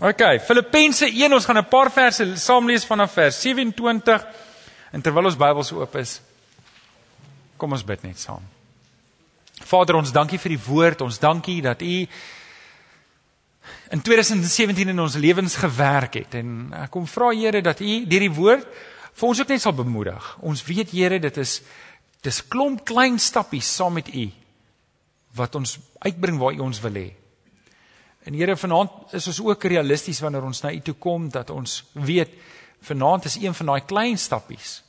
OK, Filippense 1, ons gaan 'n paar verse saam lees vanaf vers 27 en terwyl ons Bybels oop is, kom ons bid net saam. Vader, ons dankie vir die woord. Ons dankie dat U in 2017 in ons lewens gewerk het en ek kom vra Here dat U deur die woord vir ons ook net sal bemoedig. Ons weet Here, dit is dis klomp klein stappies saam met U wat ons uitbring waar U ons wil hê. En Here, vanaand is ons ook realisties wanneer ons na U toe kom dat ons weet vanaand is een van daai klein stappies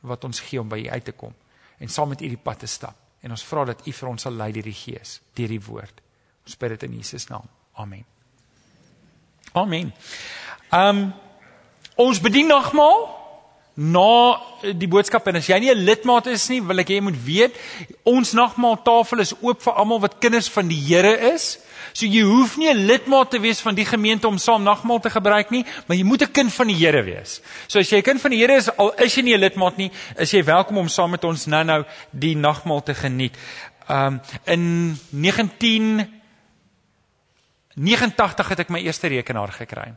wat ons gee om by U uit te kom en saam met U die pad te stap. En ons vra dat U vir ons sal lei deur die Gees, deur die woord. Ons bid dit in Jesus naam. Amen. Amen. Ehm um, ons bedien nogmaal na die boodskap en as jy nie 'n lidmaat is nie, wil ek hê jy moet weet, ons nagmaal tafel is oop vir almal wat kinders van die Here is. So jy hoef nie 'n lidmaat te wees van die gemeente om saam nagmaal te gebruik nie, maar jy moet 'n kind van die Here wees. So as jy 'n kind van die Here is, al is jy nie 'n lidmaat nie, is jy welkom om saam met ons nou-nou die nagmaal te geniet. Um in 1989 het ek my eerste rekenaar gekry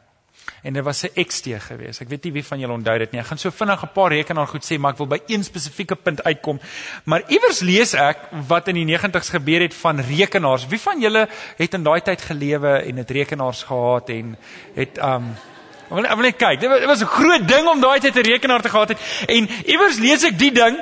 en dit was 'n XT geweest. Ek weet nie wie van julle onthou dit nie. Ek gaan so vinnig 'n paar rekenaar goed sê, maar ek wil by een spesifieke punt uitkom. Maar iewers lees ek wat in die 90's gebeur het van rekenaars. Wie van julle het in daai tyd gelewe en het rekenaars gehad en het um Ek wil, ek wil net kyk. Dit was, was 'n groot ding om daai tyd 'n rekenaar te gehad het. En iewers lees ek die ding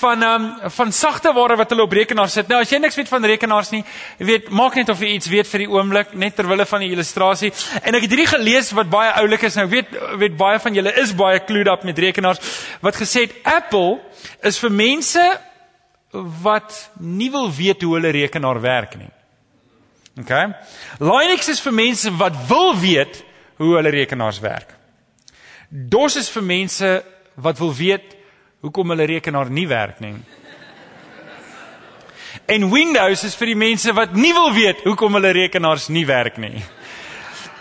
van ehm um, van sagte ware wat hulle op rekenaar sit. Nou as jy niks weet van rekenaars nie, weet maak net of jy iets weet vir die oomblik net ter wille van die illustrasie. En ek het hierdie gelees wat baie oulik is. Nou weet weet baie van julle is baie clued up met rekenaars wat gesê het Apple is vir mense wat nie wil weet hoe hulle rekenaar werk nie. OK. Linux is vir mense wat wil weet hoe hulle rekenaars werk. DOS is vir mense wat wil weet hoekom hulle rekenaar nie werk nie. En Windows is vir die mense wat nie wil weet hoekom hulle rekenaars nie werk nie.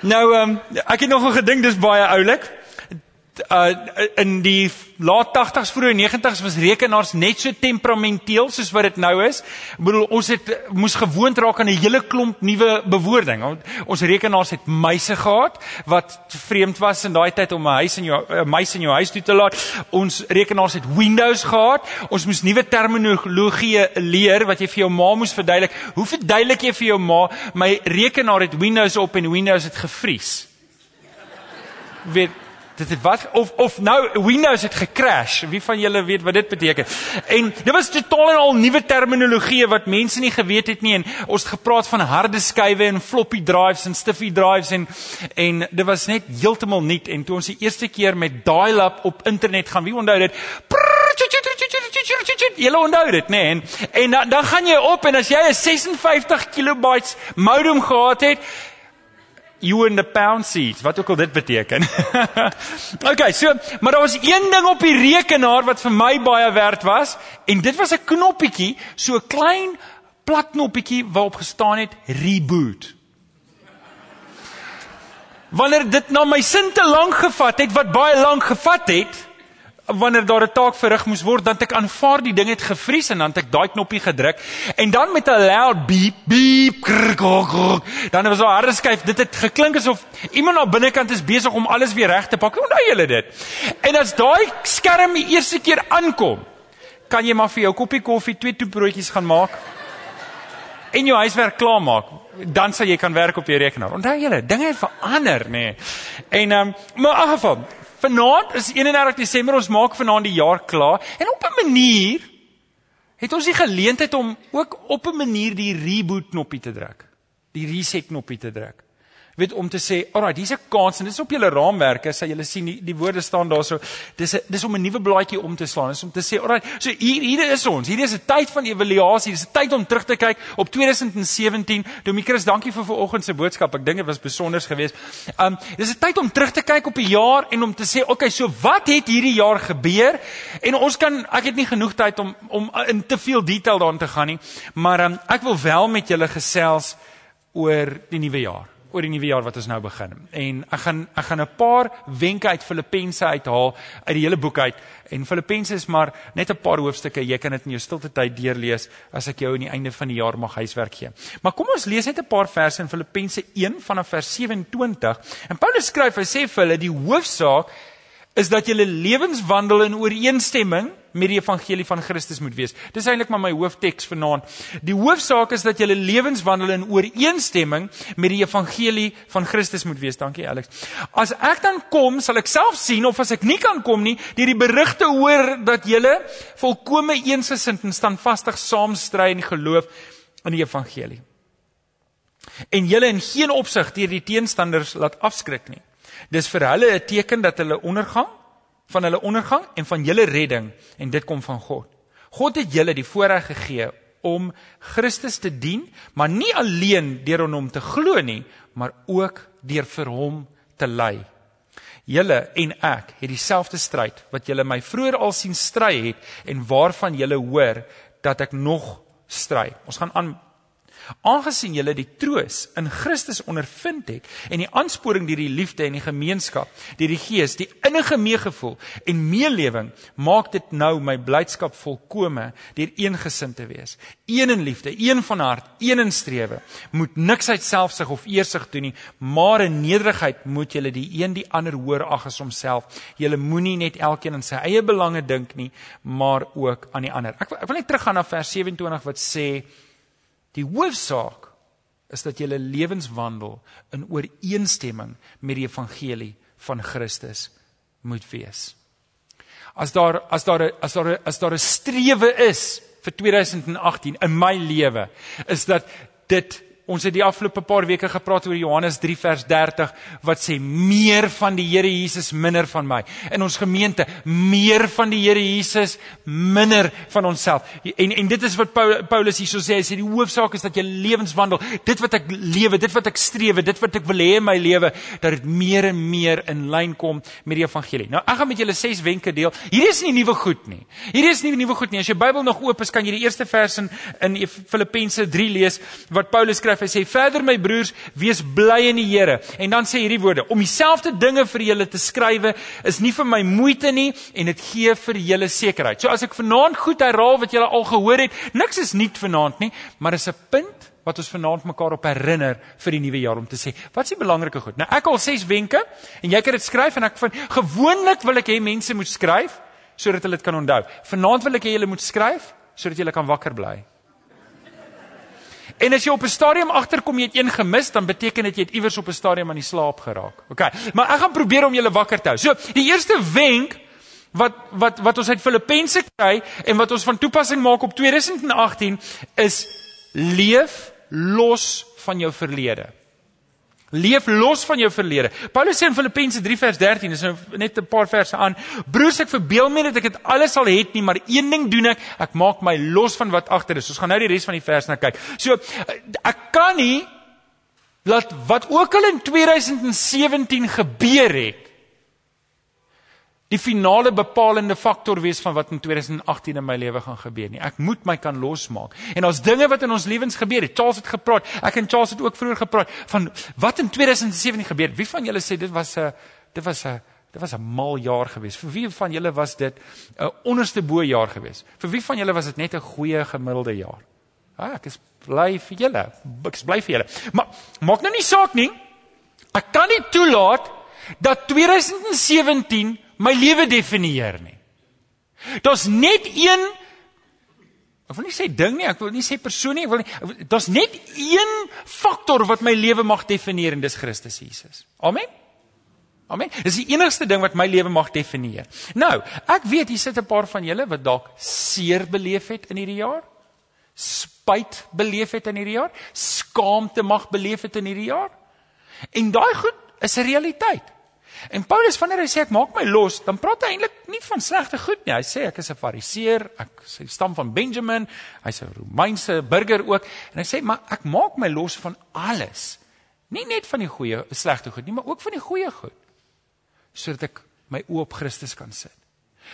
Nou um, ek het nogal gedink dis baie oulik uh in die laat 80s vroeë 90s was rekenaars net so temperamenteel soos wat dit nou is. Ek bedoel ons het moes gewoond raak aan 'n hele klomp nuwe bewoording. Ons rekenaars het muise gehad wat vreemd was in daai tyd om 'n huis in jou 'n muis in jou huis toe te laat. Ons rekenaars het Windows gehad. Ons moes nuwe terminologie leer wat jy vir jou ma moes verduidelik. Hoe verduidelik jy vir jou ma my rekenaar het Windows op en Windows het gevries? Weet dit het wat of of nou Windows het gecrash. Wie van julle weet wat dit beteken? En dit was totaal en al nuwe terminologie wat mense nie geweet het nie en ons het gepraat van harde skywe en floppy drives en stiffy drives en en dit was net heeltemal nuut en toe ons die eerste keer met dial-up op internet gaan, wie onthou dit? Julle onthou dit, nê? Nee? En en dan, dan gaan jy op en as jy 'n 56 kilobytes modem gehad het, you in the pound seat wat ook al dit beteken. okay, so maar daar was een ding op die rekenaar wat vir my baie werd was en dit was 'n knoppietjie, so 'n klein plat knoppietjie waarop gestaan het reboot. Wanneer dit na my sin te lank gevat het wat baie lank gevat het, wanneer daar 'n taak verrig moes word, dan het ek aanvaar die ding het gevries en dan het ek daai knoppie gedruk en dan met 'n loud beep beep krr, krr, krr, dan was 'n harde skyf. Dit het geklink asof iemand aan binnekant is besig om alles weer reg te pak. Onthou julle dit? En as daai skerm die eerste keer aankom, kan jy maar vir jou koppie koffie, twee toebroodjies gaan maak en jou huiswerk klaarmaak, dan sal jy kan werk op jou rekenaar. Onthou julle, dinge verander, nê. Nee. En ehm um, maar in geval, Vanaand is 31 Desember, ons maak vanaand die jaar klaar en op 'n manier het ons die geleentheid om ook op 'n manier die reboot knoppie te druk. Die reset knoppie te druk weet om te sê, "Alraai, hier's 'n kans en dit is op julle raamwerke, sê julle sien die, die woorde staan daarso. Dis 'n dis om 'n nuwe blaadjie om te slaan. Dis om te sê, "Alraai, so hier hier is ons. Hier is 'n tyd van evaluasie. Dis 'n tyd om terug te kyk op 2017. Domikrus, dankie vir vanoggend se boodskap. Ek dink dit was besonder geweest. Um dis 'n tyd om terug te kyk op die jaar en om te sê, "Oké, okay, so wat het hierdie jaar gebeur?" En ons kan ek het nie genoeg tyd om om in te veel detail daarin te gaan nie, maar um ek wil wel met julle gesels oor die nuwe jaar oor die nuwe jaar wat ons nou begin. En ek gaan ek gaan 'n paar wenke uit Filippense uithaal uit die hele boek uit. En Filippense is maar net 'n paar hoofstukke. Jy kan dit in jou stilte tyd deurlees as ek jou aan die einde van die jaar mag huiswerk gee. Maar kom ons lees net 'n paar verse in Filippense 1 vanaf vers 27. En Paulus skryf, hy sê vir hulle die hoofsaak is dat julle lewenswandel in ooreenstemming met die evangelie van Christus moet wees. Dis eintlik maar my hoofteks vanaand. Die hoofsaak is dat julle lewenswandel in ooreenstemming met die evangelie van Christus moet wees. Dankie Alex. As ek dan kom, sal ek self sien of as ek nie kan kom nie, deur die berigte hoor dat julle volkome eensgesind en standvastig saamstry in geloof in die evangelie. En julle in geen opsig deur die teenstanders laat afskrik nie. Dis vir hulle 'n teken dat hulle ondergang van hulle ondergang en van julle redding en dit kom van God. God het julle die voorreg gegee om Christus te dien, maar nie alleen deur aan hom te glo nie, maar ook deur vir hom te ly. Julle en ek het dieselfde stryd wat julle my vroeër al sien stry het en waarvan julle hoor dat ek nog stry. Ons gaan aan Aangesien julle die troos in Christus ondervind het en die aansporing deur die liefde en die gemeenskap, deur die Gees, die innige meegevoel en meelewing, maak dit nou my blydskap volkome deur eengesind te wees. Een in liefde, een van hart, een in strewe. Moet niks uit selfsug of eersug doen nie, maar in nederigheid moet julle die een die ander hoor ag as homself. Julle moenie net elkeen aan sy eie belange dink nie, maar ook aan die ander. Ek, ek wil net teruggaan na vers 27 wat sê Die hoofsaak is dat jy lewenswandel in ooreenstemming met die evangelie van Christus moet wees. As daar as daar as daar as daar 'n strewe is vir 2018 in my lewe, is dat dit Ons het die afgelope paar weke gepraat oor Johannes 3 vers 30 wat sê meer van die Here Jesus minder van my. In ons gemeente meer van die Here Jesus minder van onsself. En en dit is wat Paulus hierso sê, hy sê die hoofsaak is dat jy lewenswandel, dit wat ek lewe, dit wat ek streef, dit wat ek wil hê in my lewe, dat dit meer en meer in lyn kom met die evangelie. Nou ek gaan met julle ses wenke deel. Hierdie is nie nuwe goed nie. Hierdie is nie nuwe goed nie. As jou Bybel nog oop is, kan jy die eerste vers in in Filippense 3 lees wat Paulus skryf skryf, hy sê verder my broers, wees bly in die Here. En dan sê hierdie woorde: om dieselfde dinge vir julle te skrywe is nie vir my moeite nie en dit gee vir julle sekerheid. So as ek vanaand goed herhaal wat julle al gehoor het, niks is nuut vanaand nie, maar is 'n punt wat ons vanaand mekaar op herinner vir die nuwe jaar om te sê, wat is die belangrike goed? Nou ek al ses wenke en jy kan dit skryf en ek vind gewoonlik wil ek hê mense moet skryf sodat hulle dit kan onthou. Vanaand wil ek hê julle moet skryf sodat julle kan wakker bly. En as jy op 'n stadium agterkom jy het een gemis, dan beteken dit jy het iewers op 'n stadium aan die slaap geraak. OK. Maar ek gaan probeer om julle wakker te hou. So, die eerste wenk wat wat wat ons uit Filippense kry en wat ons van toepassing maak op 2018 is leef los van jou verlede. Leef los van jou verlede. Paulus sê in Filippense 3 vers 13, dis nou net 'n paar verse aan. Broers, ek verbeel my dat ek dit alles al het nie, maar een ding doen ek, ek maak my los van wat agter is. Ons gaan nou die res van die vers na kyk. So ek kan nie laat wat ook al in 2017 gebeur het die finale bepalende faktor wees van wat in 2018 in my lewe gaan gebeur nie. Ek moet my kan losmaak. En ons dinge wat in ons lewens gebeur het. Charles het gepraat. Ek en Charles het ook vroeër gepraat van wat in 2017 gebeur het. Wie van julle sê dit was 'n dit was 'n dit was 'n mal jaar geweest. Vir wie van julle was dit 'n onderste bo jaar geweest? Vir wie van julle was dit net 'n goeie gemiddelde jaar? Ja, ek is bly vir julle. Ek is bly vir julle. Maar maak nou nie saak nie. Ek kan nie toelaat dat 2017 my lewe definieer nie. Daar's net een Ek wil nie sê ding nie, ek wil nie sê persoon nie, ek wil nie daar's net een faktor wat my lewe mag definieer en dis Christus Jesus. Amen. Amen. Dis die enigste ding wat my lewe mag definieer. Nou, ek weet hier sit 'n paar van julle wat dalk seer beleef het in hierdie jaar. Spyt beleef het in hierdie jaar, skaamte mag beleef het in hierdie jaar. En daai goed is 'n realiteit. En Paulus wanneer hy sê ek maak my los, dan praat hy eintlik nie van slegte goed nie. Hy sê ek is 'n Fariseer, ek sy stam van Benjamin, hy's 'n Romeinse burger ook en hy sê maar ek maak my los van alles. Nie net van die goeie, slegte goed nie, maar ook van die goeie goed. Sodat ek my oë op Christus kan sit.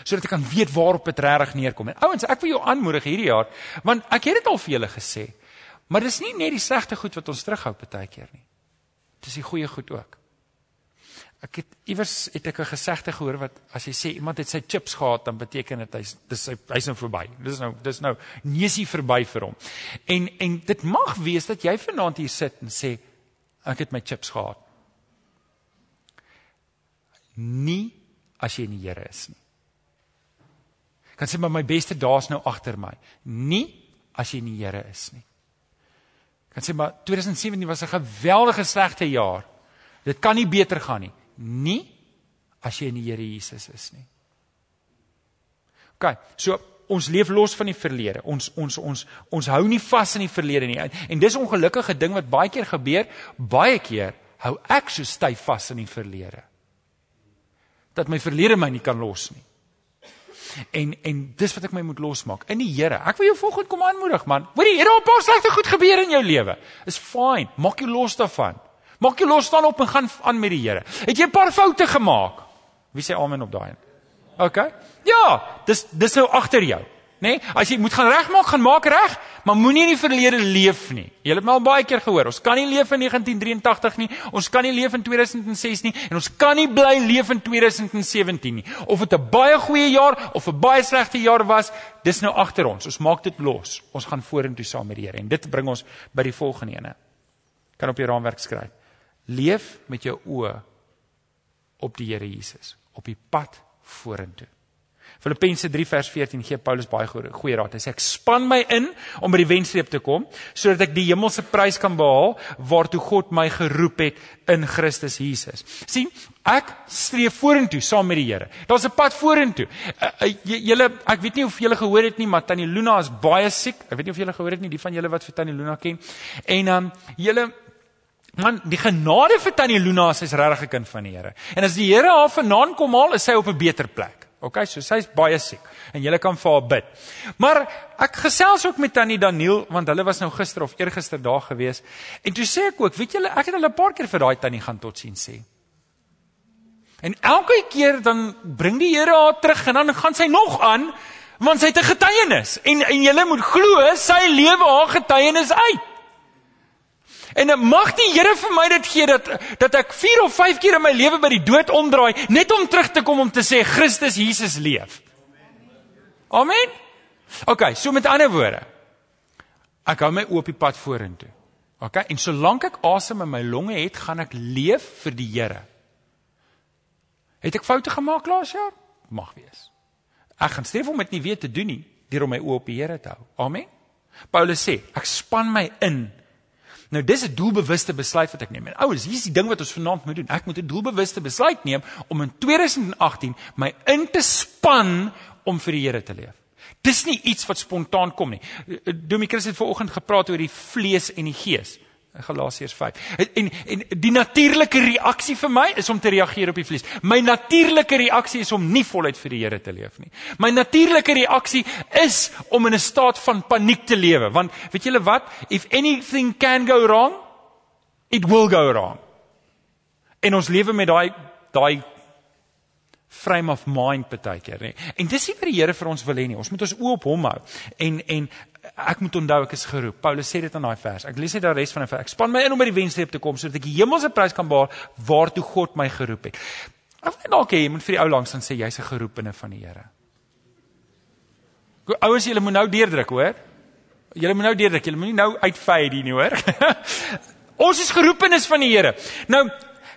Sodat ek kan weet waarop dit regtig neerkom. En ouens, ek wil jou aanmoedig hierdie jaar, want ek het dit al vir julle gesê, maar dis nie net die slegte goed wat ons terughou baie keer nie. Dis die goeie goed ook. Ek het iewers het ek 'n gesegde gehoor wat as jy sê iemand het sy chips gehad dan beteken dit hy's dis hy's nou verby. Dis nou dis nou neusie verby vir hom. En en dit mag wees dat jy vanaand hier sit en sê ek het my chips gehad. Nie as jy in die Here is nie. Kan sê maar my beste dae is nou agter my. Nie as jy in die Here is nie. Kan sê maar 2017 was 'n geweldige slegte jaar. Dit kan nie beter gaan nie. Nie as jy in die Here Jesus is nie. OK, so ons leef los van die verlede. Ons ons ons ons hou nie vas in die verlede nie. En dis 'n ongelukkige ding wat baie keer gebeur. Baie keer hou ek so styf vas in die verlede. Dat my verlede my nie kan los nie. En en dis wat ek my moet losmaak in die Here. Ek wil jou volgende kom aanmoedig man. Hoor die Here op pas slegte goed gebeur in jou lewe. Is fyn. Maak jou los daarvan. Maak jou los staan op en gaan aan met die Here. Het jy 'n paar foute gemaak? Wie sê amen op daai? OK. Ja, dis dis nou agter jou. Nê? Nee? As jy moet gaan regmaak, gaan maak reg, maar moenie in die verlede leef nie. Jy het my al baie keer gehoor. Ons kan nie leef in 1983 nie. Ons kan nie leef in 2006 nie en ons kan nie bly leef in 2017 nie. Of dit 'n baie goeie jaar of 'n baie slegte jaar was, dis nou agter ons. Ons maak dit los. Ons gaan vorentoe saam met die Here en dit bring ons by die volgende ene. Kan op die raamwerk skryf. Leef met jou oë op die Here Jesus, op die pad vorentoe. Filippense 3 vers 14 gee Paulus baie goeie raad. Hy sê ek span my in om by die wenstreep te kom sodat ek die hemelse prys kan behaal waartoe God my geroep het in Christus Jesus. sien, ek streef vorentoe saam met die Here. Daar's 'n pad vorentoe. Uh, uh, julle ek weet nie of julle gehoor het nie, maar Tannie Luna is baie siek. Ek weet nie of julle gehoor het nie, die van julle wat vir Tannie Luna ken. En dan um, julle Man, die genade vir Tannie Luna is regtig 'n kind van die Here. En as die Here haar vanaand kom haal, is sy op 'n beter plek. OK, so sy's baie siek en jy kan vir haar bid. Maar ek gesels ook met Tannie Daniel want hulle was nou gister of eergister daar gewees. En toe sê ek ook, weet julle, ek het hulle 'n paar keer vir daai Tannie gaan totsiens sê. En elke keer dan bring die Here haar terug en dan gaan sy nog aan want sy het 'n getuienis en en jy moet glo sy lewe haar getuienis uit. En mag die Here vir my dit gee dat dat ek 4 of 5 keer in my lewe by die dood omdraai net om terug te kom om te sê Christus Jesus leef. Amen. OK, so met ander woorde. Ek hou my oop die pad vorentoe. OK, en solank ek asem in my longe het, gaan ek leef vir die Here. Het ek foute gemaak laas jaar? Mag wees. Ek gaan streef om dit nie weer te doen nie, deur om my oop op die Here te hou. Amen. Paulus sê, ek span my in Nou dis 'n doelbewuste besluit wat ek neem. En ouers, hier is die ding wat ons vanaand moet doen. Ek moet 'n doelbewuste besluit neem om in 2018 my in te span om vir die Here te leef. Dis nie iets wat spontaan kom nie. Dominee het vanoggend gepraat oor die vlees en die gees. Galasiërs 5. En en die natuurlike reaksie vir my is om te reageer op die vlees. My natuurlike reaksie is om nie voluit vir die Here te leef nie. My natuurlike reaksie is om in 'n staat van paniek te lewe, want weet julle wat? If anything can go wrong, it will go wrong. En ons lewe met daai daai frame of mind baie keer, nê. En dis nie wat die Here vir ons wil hê nie. Ons moet ons oë op hom hou. En en ek moet onthou ek is geroep. Paulus sê dit in daai vers. Ek lees net die res van die vers. Ek span my in om by die wenstreep te kom sodat ek die hemelse prys kan behaal waartoe God my geroep het. Ek wil dalk jy moet vir die ou langs dan sê jy's 'n geroepene van die Here. Ouers, julle moet nou deurdruk, hoor? Julle moet nou deurdruk. Julle moenie nou uitvy hier nie, hoor? Ons is geroepenes van die Here. Nou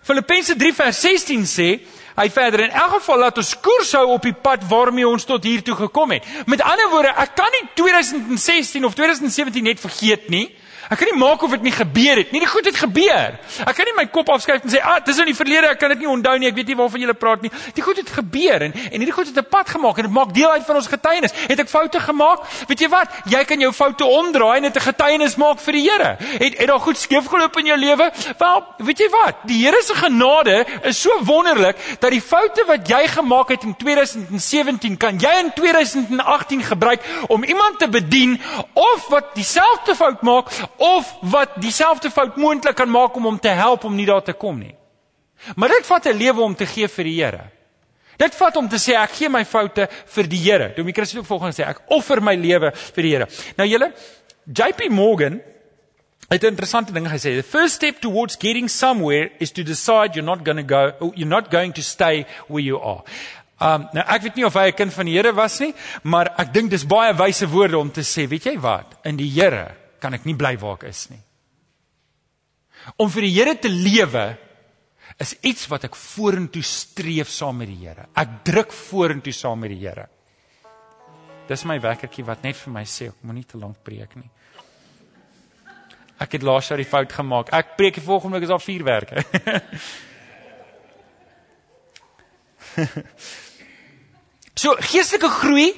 Filippense 3 vers 16 sê Hy verder in elk geval laat ons koers hou op die pad waarmee ons tot hier toe gekom het. Met ander woorde, ek kan nie 2016 of 2017 net vergeet nie. Ek kan nie maak of dit nie gebeur het nie. Die goed het gebeur. Ek kan nie my kop afskuif en sê, "Ah, dis in die verlede, ek kan dit nie onthou nie. Ek weet nie waarvan jy praat nie." Die goed het gebeur en en hierdie goed het 'n pad gemaak en dit maak deel uit van ons getuienis. Het ek foute gemaak? Weet jy wat? Jy kan jou foute omdraai en dit 'n getuienis maak vir die Here. Het het daar goed skeef geloop in jou lewe? Wel, weet jy wat? Die Here se genade is so wonderlik dat die foute wat jy gemaak het in 2017 kan jy in 2018 gebruik om iemand te bedien of wat dieselfde fout maak of wat dieselfde fout moontlik kan maak om hom te help om nie daar te kom nie. Maar dit vat 'n lewe om te gee vir die Here. Dit vat om te sê ek gee my foute vir die Here. Domie Christus ook volgens sê ek offer my lewe vir die Here. Nou julle JP Morgan het 'n interessante ding gesê. The first step towards getting somewhere is to decide you're not going to go you're not going to stay where you are. Um nou ek weet nie of hy 'n kind van die Here was nie, maar ek dink dis baie wyse woorde om te sê, weet jy wat? In die Here kan ek nie bly waar ek is nie. Om vir die Here te lewe is iets wat ek vorentoe streef saam met die Here. Ek druk vorentoe saam met die Here. Dis my wekkertjie wat net vir my sê ek moenie te lank preek nie. Ek het laas jaar die fout gemaak. Ek preek die volgende week is daar vier werke. so geestelike groei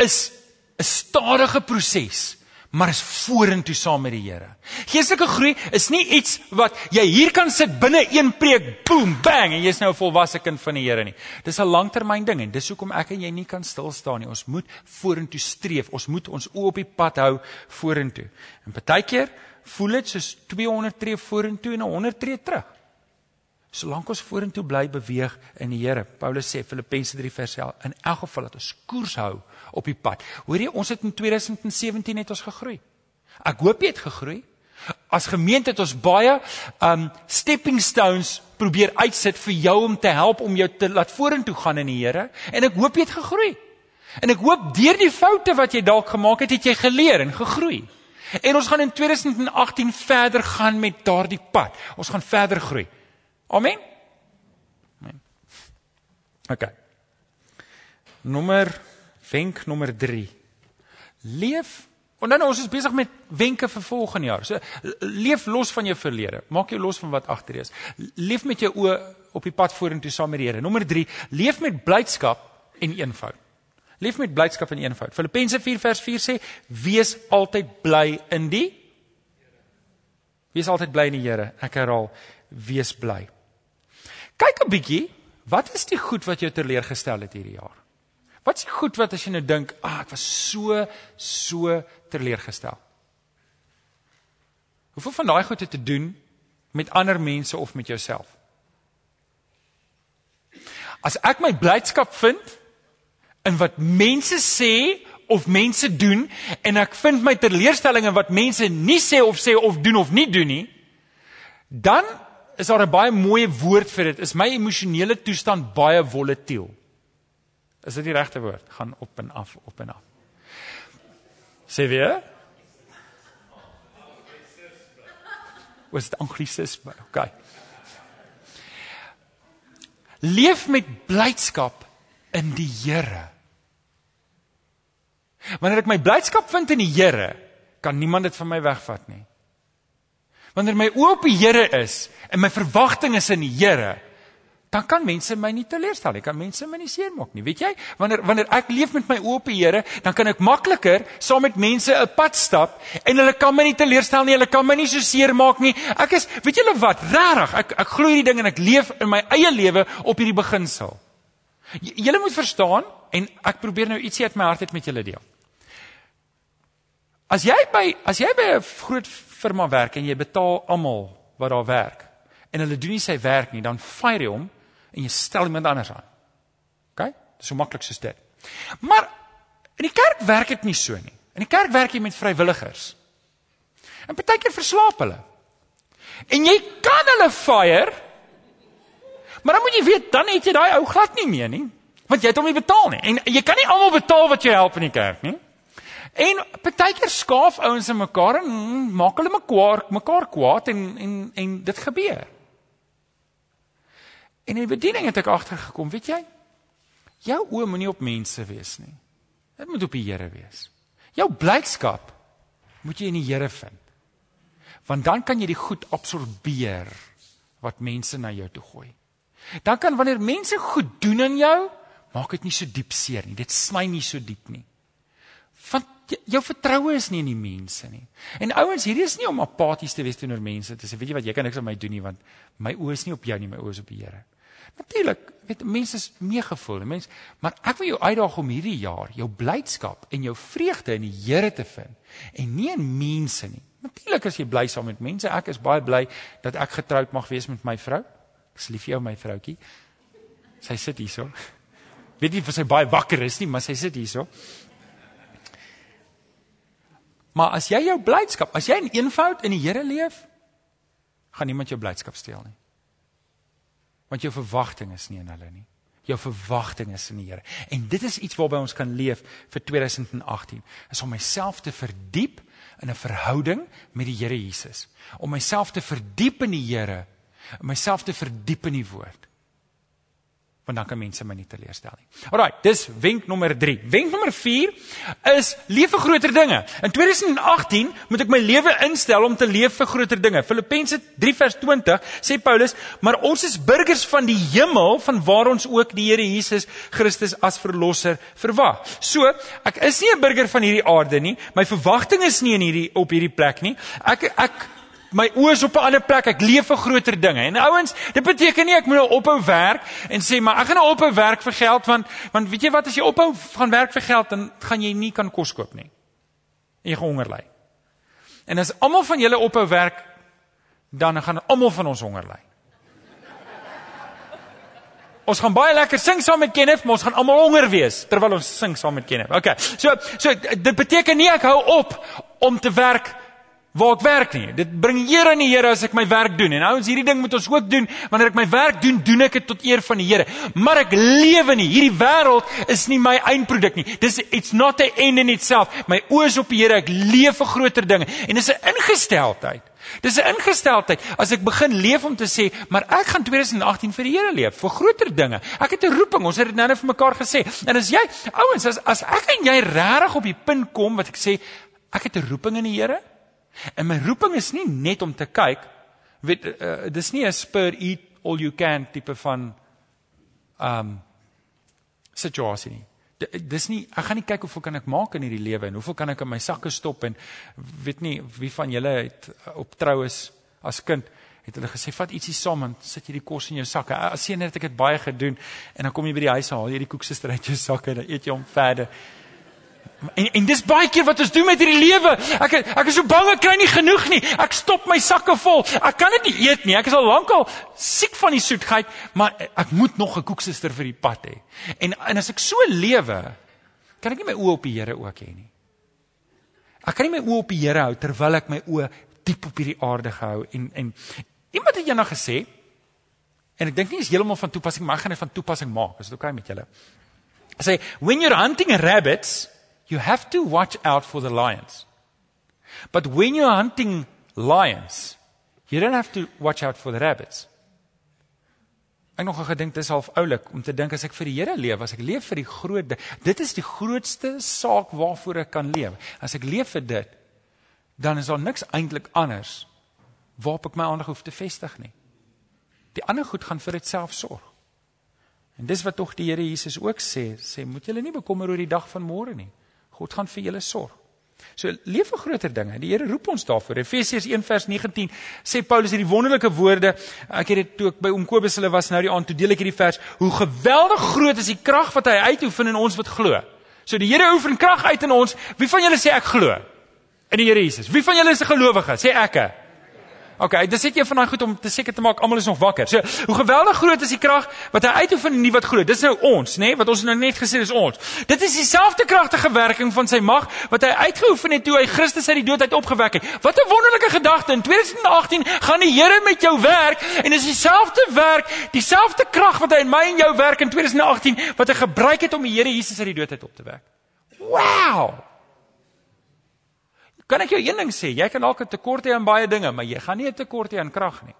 is 'n stadige proses maar is vorentoe saam met die Here. Geestelike groei is nie iets wat jy hier kan sit binne een preek, boom, bang en jy's nou 'n volwasse kind van die Here nie. Dis 'n langtermyn ding en dis hoekom ek en jy nie kan stil staan nie. Ons moet vorentoe streef. Ons moet ons oë op die pad hou vorentoe. En partykeer voel dit soos 200 tree vorentoe en 100 tree terug. Solank ons vorentoe bly beweeg in die Here. Paulus sê Filippense 3 vers 11 in elk geval dat ons koers hou op die pad. Hoor jy, ons het in 2017 net ons gegroei. Ek hoop jy het gegroei. As gemeente het ons baie um stepping stones probeer uitsit vir jou om te help om jou te laat vorentoe gaan in die Here en ek hoop jy het gegroei. En ek hoop deur die foute wat jy dalk gemaak het, het jy geleer en gegroei. En ons gaan in 2018 verder gaan met daardie pad. Ons gaan verder groei. Amen. Amen. OK. Nommer wenk nommer 3. Leef en dan ons is besig met wenke vir volgende jaar. So leef los van jou verlede. Maak jou los van wat agter is. Leef met jou oë op die pad vorentoe saam met die Here. Nommer 3, leef met blydskap en eenvoud. Leef met blydskap en eenvoud. Filippense 4 vers 4 sê: "Wees altyd bly in die Wees altyd bly in die Here." Ek herhaal, wees bly. Kyk 'n bietjie, wat is die goed wat jou teleurgestel het hierdie jaar? Wat is die goed wat as jy nou dink, "Ag, ah, ek was so so teleurgestel." Hoeveel van daai goed het te doen met ander mense of met jouself? As ek my blydskap vind in wat mense sê of mense doen en ek vind my teleurstelling in wat mense nie sê of sê of doen of nie doen nie, dan is daar 'n baie mooi woord vir dit. Is my emosionele toestand baie volatiel? Is dit die regte woord? Gaan op en af, op en af. Sê weer? Was dit anglisisme? OK. Leef met blydskap in die Here. Wanneer ek my blydskap vind in die Here, kan niemand dit van my wegvat nie. Wanneer my oë op die Here is en my verwagting is in die Here, dan kan mense my nie teleurstel nie. Kan mense my nie seermaak nie. Weet jy? Wanneer wanneer ek leef met my oë op die Here, dan kan ek makliker saam met mense 'n pad stap en hulle kan my nie teleurstel nie. Hulle kan my nie so seermaak nie. Ek is, weet julle wat? Regtig, ek ek glo hierdie ding en ek leef in my eie lewe op hierdie beginsel. Julle moet verstaan en ek probeer nou ietsie uit my hart uit met julle deel. As jy by as jy by 'n groot firma werk en jy betaal almal wat daar werk en hulle doen nie sy werk nie, dan fire jy hom en jy stel iemand anders aan. OK? Dis so maklik soos dit. Maar in die kerk werk dit nie so nie. In die kerk werk jy met vrywilligers. En partykeer verslaap hulle. En jy kan hulle fire. Maar dan moet jy weet, dan het jy daai ou glad nie meer nie, want jy het hom nie betaal nie. En jy kan nie almal betaal wat jy help in die kerk nie. En partykeer skaaf ouens in mekaar en maak hulle mekaar mekaar kwaad en en en dit gebeur. En in die bediening het ek agtergekom, weet jy? Jou oë moenie op mense wees nie. Dit moet op die Here wees. Jou blydskap moet jy in die Here vind. Want dan kan jy die goed absorbeer wat mense na jou toe gooi. Dan kan wanneer mense goed doen aan jou, maak dit nie so diep seer nie. Dit sny nie so diep nie. Want jou vertroue is nie in die mense nie. En ouens, hierdie is nie om apaties te wees teenoor mense te sê, weet jy wat, jy kan niks aan my doen nie want my oë is nie op jou nie, my oë is op die Here. Natuurlik, weet mense is meegevoel, mense, maar ek wil jou uitdaag om hierdie jaar jou blydskap en jou vreugde in die Here te vind en nie in mense nie. Natuurlik as jy bly saam met mense, ek is baie bly dat ek getroud mag wees met my vrou. Ek is lief vir jou my vroutjie. Sy sit hierso. Weet nie of sy baie wakker is nie, maar sy sit hierso. Maar as jy jou blydskap, as jy in eenvoud in die Here leef, gaan niemand jou blydskap steel nie. Want jou verwagting is nie in hulle nie. Jou verwagting is in die Here. En dit is iets waarby ons kan leef vir 2018. Is om myself te verdiep in 'n verhouding met die Here Jesus. Om myself te verdiep in die Here, om myself te verdiep in die woord want dan kan mense my nie teleurstel nie. Alraai, dis wenk nommer 3. Wenk nommer 4 is leef vir groter dinge. In 2018 moet ek my lewe instel om te leef vir groter dinge. Filippense 3 vers 20 sê Paulus, maar ons is burgers van die hemel van waar ons ook die Here Jesus Christus as verlosser verwag. So, ek is nie 'n burger van hierdie aarde nie. My verwagting is nie in hierdie op hierdie plek nie. Ek ek my oë is op 'n ander plek. Ek leef vir groter dinge. En ouens, dit beteken nie ek moet nou ophou werk en sê maar ek gaan nou ophou werk vir geld want want weet jy wat as jy ophou gaan werk vir geld dan gaan jy nie kan kos koop nie. En jy gaan honger ly. En as almal van julle ophou werk dan gaan almal van ons honger ly. Ons gaan baie lekker sing saam met Kenneth, maar ons gaan almal honger wees terwyl ons sing saam met Kenneth. Okay. So so dit beteken nie ek hou op om te werk waar ek werk nie. Dit bring eer aan die Here as ek my werk doen. En ouens, hierdie ding moet ons ook doen. Wanneer ek my werk doen, doen ek dit tot eer van die Here. Maar ek lewe nie. Hierdie wêreld is nie my eindproduk nie. Dis it's not a end in itself. My oë is op die Here. Ek leef vir groter dinge. En dis 'n ingesteldheid. Dis 'n ingesteldheid as ek begin leef om te sê, maar ek gaan 2018 vir die Here leef, vir groter dinge. Ek het 'n roeping. Ons het dit nou net vir mekaar gesê. En as jy, ouens, as as ek en jy regtig op die punt kom wat ek sê, ek het 'n roeping in die Here, En my roeping is nie net om te kyk, weet uh, dis nie 'n spur eat all you can tipe van um situasie nie. D dis nie ek gaan nie kyk hoeveel kan ek maak in hierdie lewe en hoeveel kan ek in my sakke stop en weet nie wie van julle het uh, op troues as kind het hulle gesê vat ietsie saam en sit jy die kos in jou sakke. As sien net ek het baie gedoen en dan kom jy by die huis haal jy die koeksuster uit jou sakke en dan eet jy hom verder. En en dis baie keer wat ons doen met hierdie lewe. Ek ek is so bang ek kry nie genoeg nie. Ek stop my sakke vol. Ek kan dit nie eet nie. Ek is al lankal siek van die soetheid, maar ek moet nog 'n koeksuster vir die pad hê. En en as ek so lewe, kan ek nie my oë op die Here ook hê nie. Ek kan nie my oë op die Here hou terwyl ek my oë diep op hierdie aarde gehou en en iemand het eendag gesê en ek dink nie is heeltemal van toepassing, maar ek gaan dit van toepassing maak. Is dit oukei okay met julle? Hy sê when you're hunting rabbits you have to watch out for the lions. But when you're hunting lions, you don't have to watch out for the rabbits. Ek nog gedink dis half oulik om te dink as ek vir die Here leef, as ek leef vir die groot dit is die grootste saak waarvoor ek kan leef. As ek leef vir dit, dan is daar niks eintlik anders waarop ek my aandag hoef te vestig nie. Die ander goed gaan vir dit self sorg. En dis wat tog die Here Jesus ook sê, sê moet julle nie bekommer oor die dag van môre nie. God gaan vir julle sorg. So leef vir groter dinge. Die Here roep ons daarvoor. Efesiërs 1:19 sê Paulus hierdie wonderlike woorde. Ek het dit toe ek by oom Kobus hulle was nou die aand toe deel ek hierdie vers. Hoe geweldig groot is die krag wat hy uitoefen in ons wat glo. So die Here oefen krag uit in ons. Wie van julle sê ek glo? In die Here Jesus. Wie van julle is 'n gelowige? Sê ekke. Okay, dis net een van daai goed om te seker te maak almal is nog wakker. So, hoe geweldig groot is die krag wat hy uitoefen in die wat glo. Dis nou ons, nê, nee, wat ons nou net gesê is ons. Dit is dieselfde kragtige werking van sy mag wat hy uitgeoefen het toe hy Christus uit die dood uit opgewek het. Wat 'n wonderlike gedagte. In 2018 gaan die Here met jou werk en dis dieselfde werk, dieselfde krag wat hy in my en jou werk in 2018 wat hy gebruik het om die Here Jesus uit die dood uit op te wek. Wow! Kan ek jou een ding sê, jy kan dalk 'n tekort hê aan baie dinge, maar jy gaan nie 'n tekort hê aan krag nie.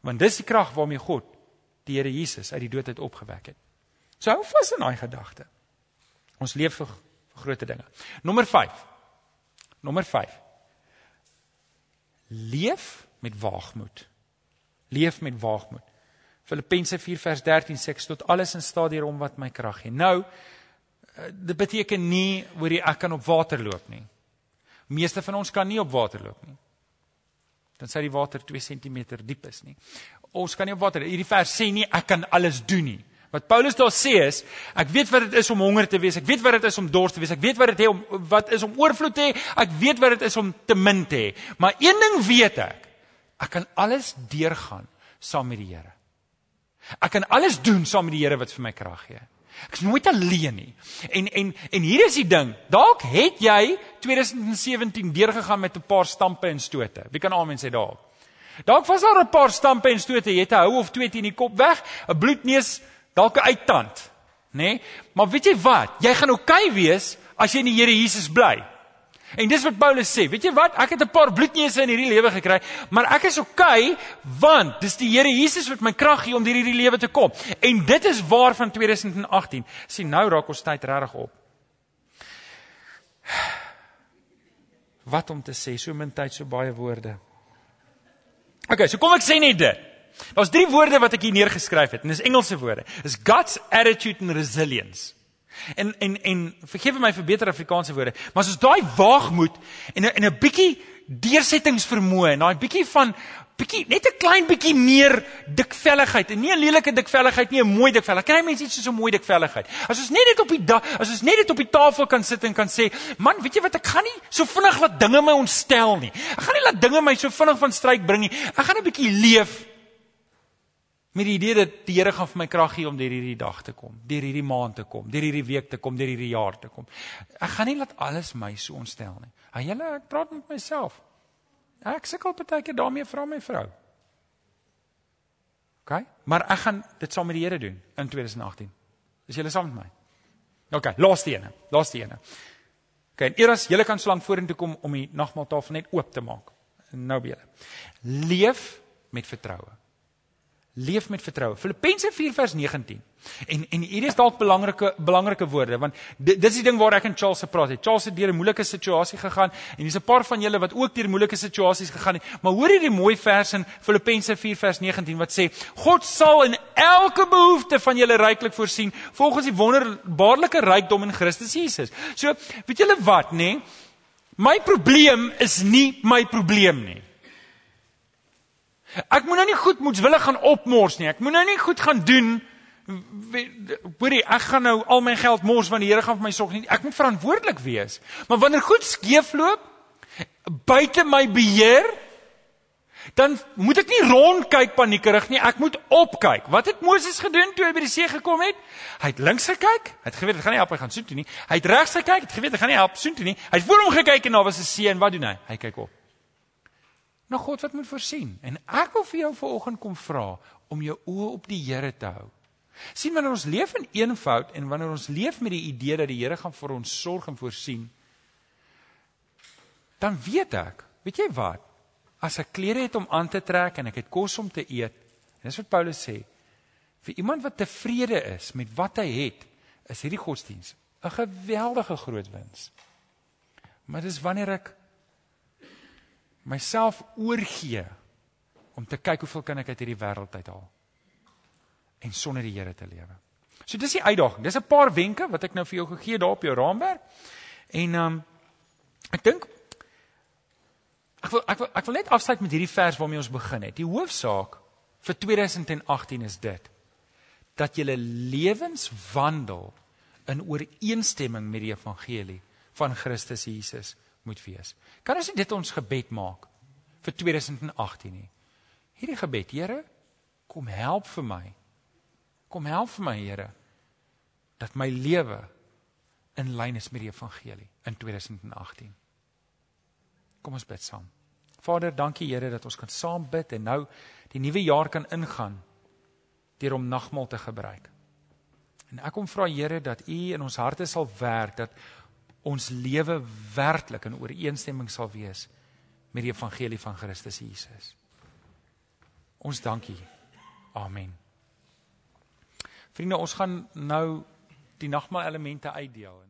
Want dis die krag waarmee God die Here Jesus uit die dood uit opgewek het. So hou vas in daai gedagte. Ons leef vir, vir groot dinge. Nommer 5. Nommer 5. Leef met waagmoed. Leef met waagmoed. Filippense 4 vers 13 sê ek tot alles in staat deur hom wat my krag gee. Nou dit beteken nie hoor jy ek kan op water loop nie. Meeste van ons kan nie op water loop nie. Dan sê die water 2 cm diep is nie. Ons kan nie op water. Hierdie vers sê nie ek kan alles doen nie. Wat Paulus daar sê is, ek weet wat dit is om honger te wees. Ek weet wat dit is om dors te wees. Ek weet wat dit is om wat is om oorvloed te hê. Ek weet wat dit is om te min te hê. Maar een ding weet ek. Ek kan alles deurgaan saam met die Here. Ek kan alles doen saam met die Here wat vir my krag gee. Ek is nooit alleen nie. En en en hier is die ding. Dalk het jy 2017 deurgegaan met 'n paar stampe en stote. Wie kan amen sê daar? Dalk was daar 'n paar stampe en stote. Jy het 'n hou of twee teen die kop weg, 'n bloedneus, dalk 'n uittand, nê? Nee? Maar weet jy wat? Jy gaan oukei okay wees as jy in die Here Jesus bly. En dis wat Paulus sê. Weet jy wat? Ek het 'n paar bloedneuse in hierdie lewe gekry, maar ek is oukei okay, want dis die Here Jesus wat my krag gee om deur hierdie lewe te kom. En dit is waar van 2018. Sien, nou raak ons tyd regtig op. Wat om te sê, so min tyd, so baie woorde. Okay, so kom ek sê net dit. Daar's drie woorde wat ek hier neergeskryf het en dis Engelse woorde. Dis God's attitude and resilience. En en en vergewe my vir beter Afrikaanse woorde, maar as ons daai waagmoed en en 'n bietjie deursettingsvermoë en daai bietjie van bietjie net 'n klein bietjie meer dikvelligheid en nie 'n lelike dikvelligheid nie, 'n mooi dikvelligheid. Kry mense iets soos 'n mooi dikvelligheid. As ons net dit op die da, as ons net dit op die tafel kan sit en kan sê, man, weet jy wat, ek gaan nie so vinnig laat dinge my ontstel nie. Ek gaan nie laat dinge my so vinnig van stryk bring nie. Ek gaan 'n bietjie leef met die idee dat die Here gaan vir my krag gee om deur hierdie dag te kom, deur hierdie maand te kom, deur hierdie week te kom, deur hierdie jaar te kom. Ek gaan nie laat alles my so ontstel nie. Ha julle, ek praat met myself. Ek sukkel baie keer daarmee vra my vrou. OK? Maar ek gaan dit saam met die Here doen in 2018. Is julle saam met my? OK, laaste ene. Laaste ene. OK, en eers julle kan slank vorentoe kom om die nagmaaltafel net oop te maak. Nou by julle. Leef met vertroue leef met vertroue. Filippense 4 vers 19. En en hier is dalk belangrike belangrike woorde want dit, dit is die ding waar ek en Charles se praat het. Charles het deur 'n moeilike situasie gegaan en hier's 'n paar van julle wat ook deur moeilike situasies gegaan het. Maar hoor hierdie mooi vers in Filippense 4 vers 19 wat sê: God sal in elke behoefte van julle ryklik voorsien volgens die wonderbaarlike rykdom in Christus Jesus. So, weet julle wat, nê? Nee? My probleem is nie my probleem nie. Ek moet nou nie goed moetswillig gaan opmors nie. Ek moet nou nie goed gaan doen. Hoorie, ek gaan nou al my geld mors want die Here gaan vir my sorg nie. Ek moet verantwoordelik wees. Maar wanneer goed skeefloop buite my beheer, dan moet ek nie rondkyk paniekerig nie. Ek moet opkyk. Wat het Moses gedoen toe hy by die see gekom het? Hy het links gekyk. Hy het geweet dit gaan nie help hy gaan soontoe nie. Hy het regs gekyk. Hy het geweet dit gaan nie help soontoe nie. Hy het voor hom gekyk en daar was 'n see en wat doen hy? Hy kyk op na God wat moet voorsien. En ek wil vir jou vanoggend kom vra om jou oë op die Here te hou. sien wanneer ons leef in eenvoud en wanneer ons leef met die idee dat die Here gaan vir ons sorg en voorsien, dan weet ek, weet jy wat? As ek klere het om aan te trek en ek het kos om te eet, en dis wat Paulus sê, vir iemand wat tevrede is met wat hy het, is hierdie godsdiens 'n geweldige groot wins. Maar dis wanneer ek myself oorgee om te kyk hoeveel kan ek uit hierdie wêreld uithaal en sonder die Here te lewe. So dis die uitdaging. Dis 'n paar wenke wat ek nou vir jou gegee daar op jou raamwerk. En ehm um, ek dink ek wil ek wil ek wil net afsluit met hierdie vers waarmee ons begin het. Die hoofsaak vir 2018 is dit dat jy lewenswandel in ooreenstemming met die evangelie van Christus Jesus moet wees. Kan ons dit ons gebed maak vir 2018 nie? Hierdie gebed, Here, kom help vir my. Kom help vir my, Here, dat my lewe in lyn is met die evangelie in 2018. Kom ons bid saam. Vader, dankie Here dat ons kan saam bid en nou die nuwe jaar kan ingaan deur om nagmaal te gebruik. En ek kom vra Here dat U in ons harte sal werk dat ons lewe werklik in ooreenstemming sal wees met die evangelie van Christus Jesus. Ons dankie. Amen. Vriende, ons gaan nou die nagmaal elemente uitdeel.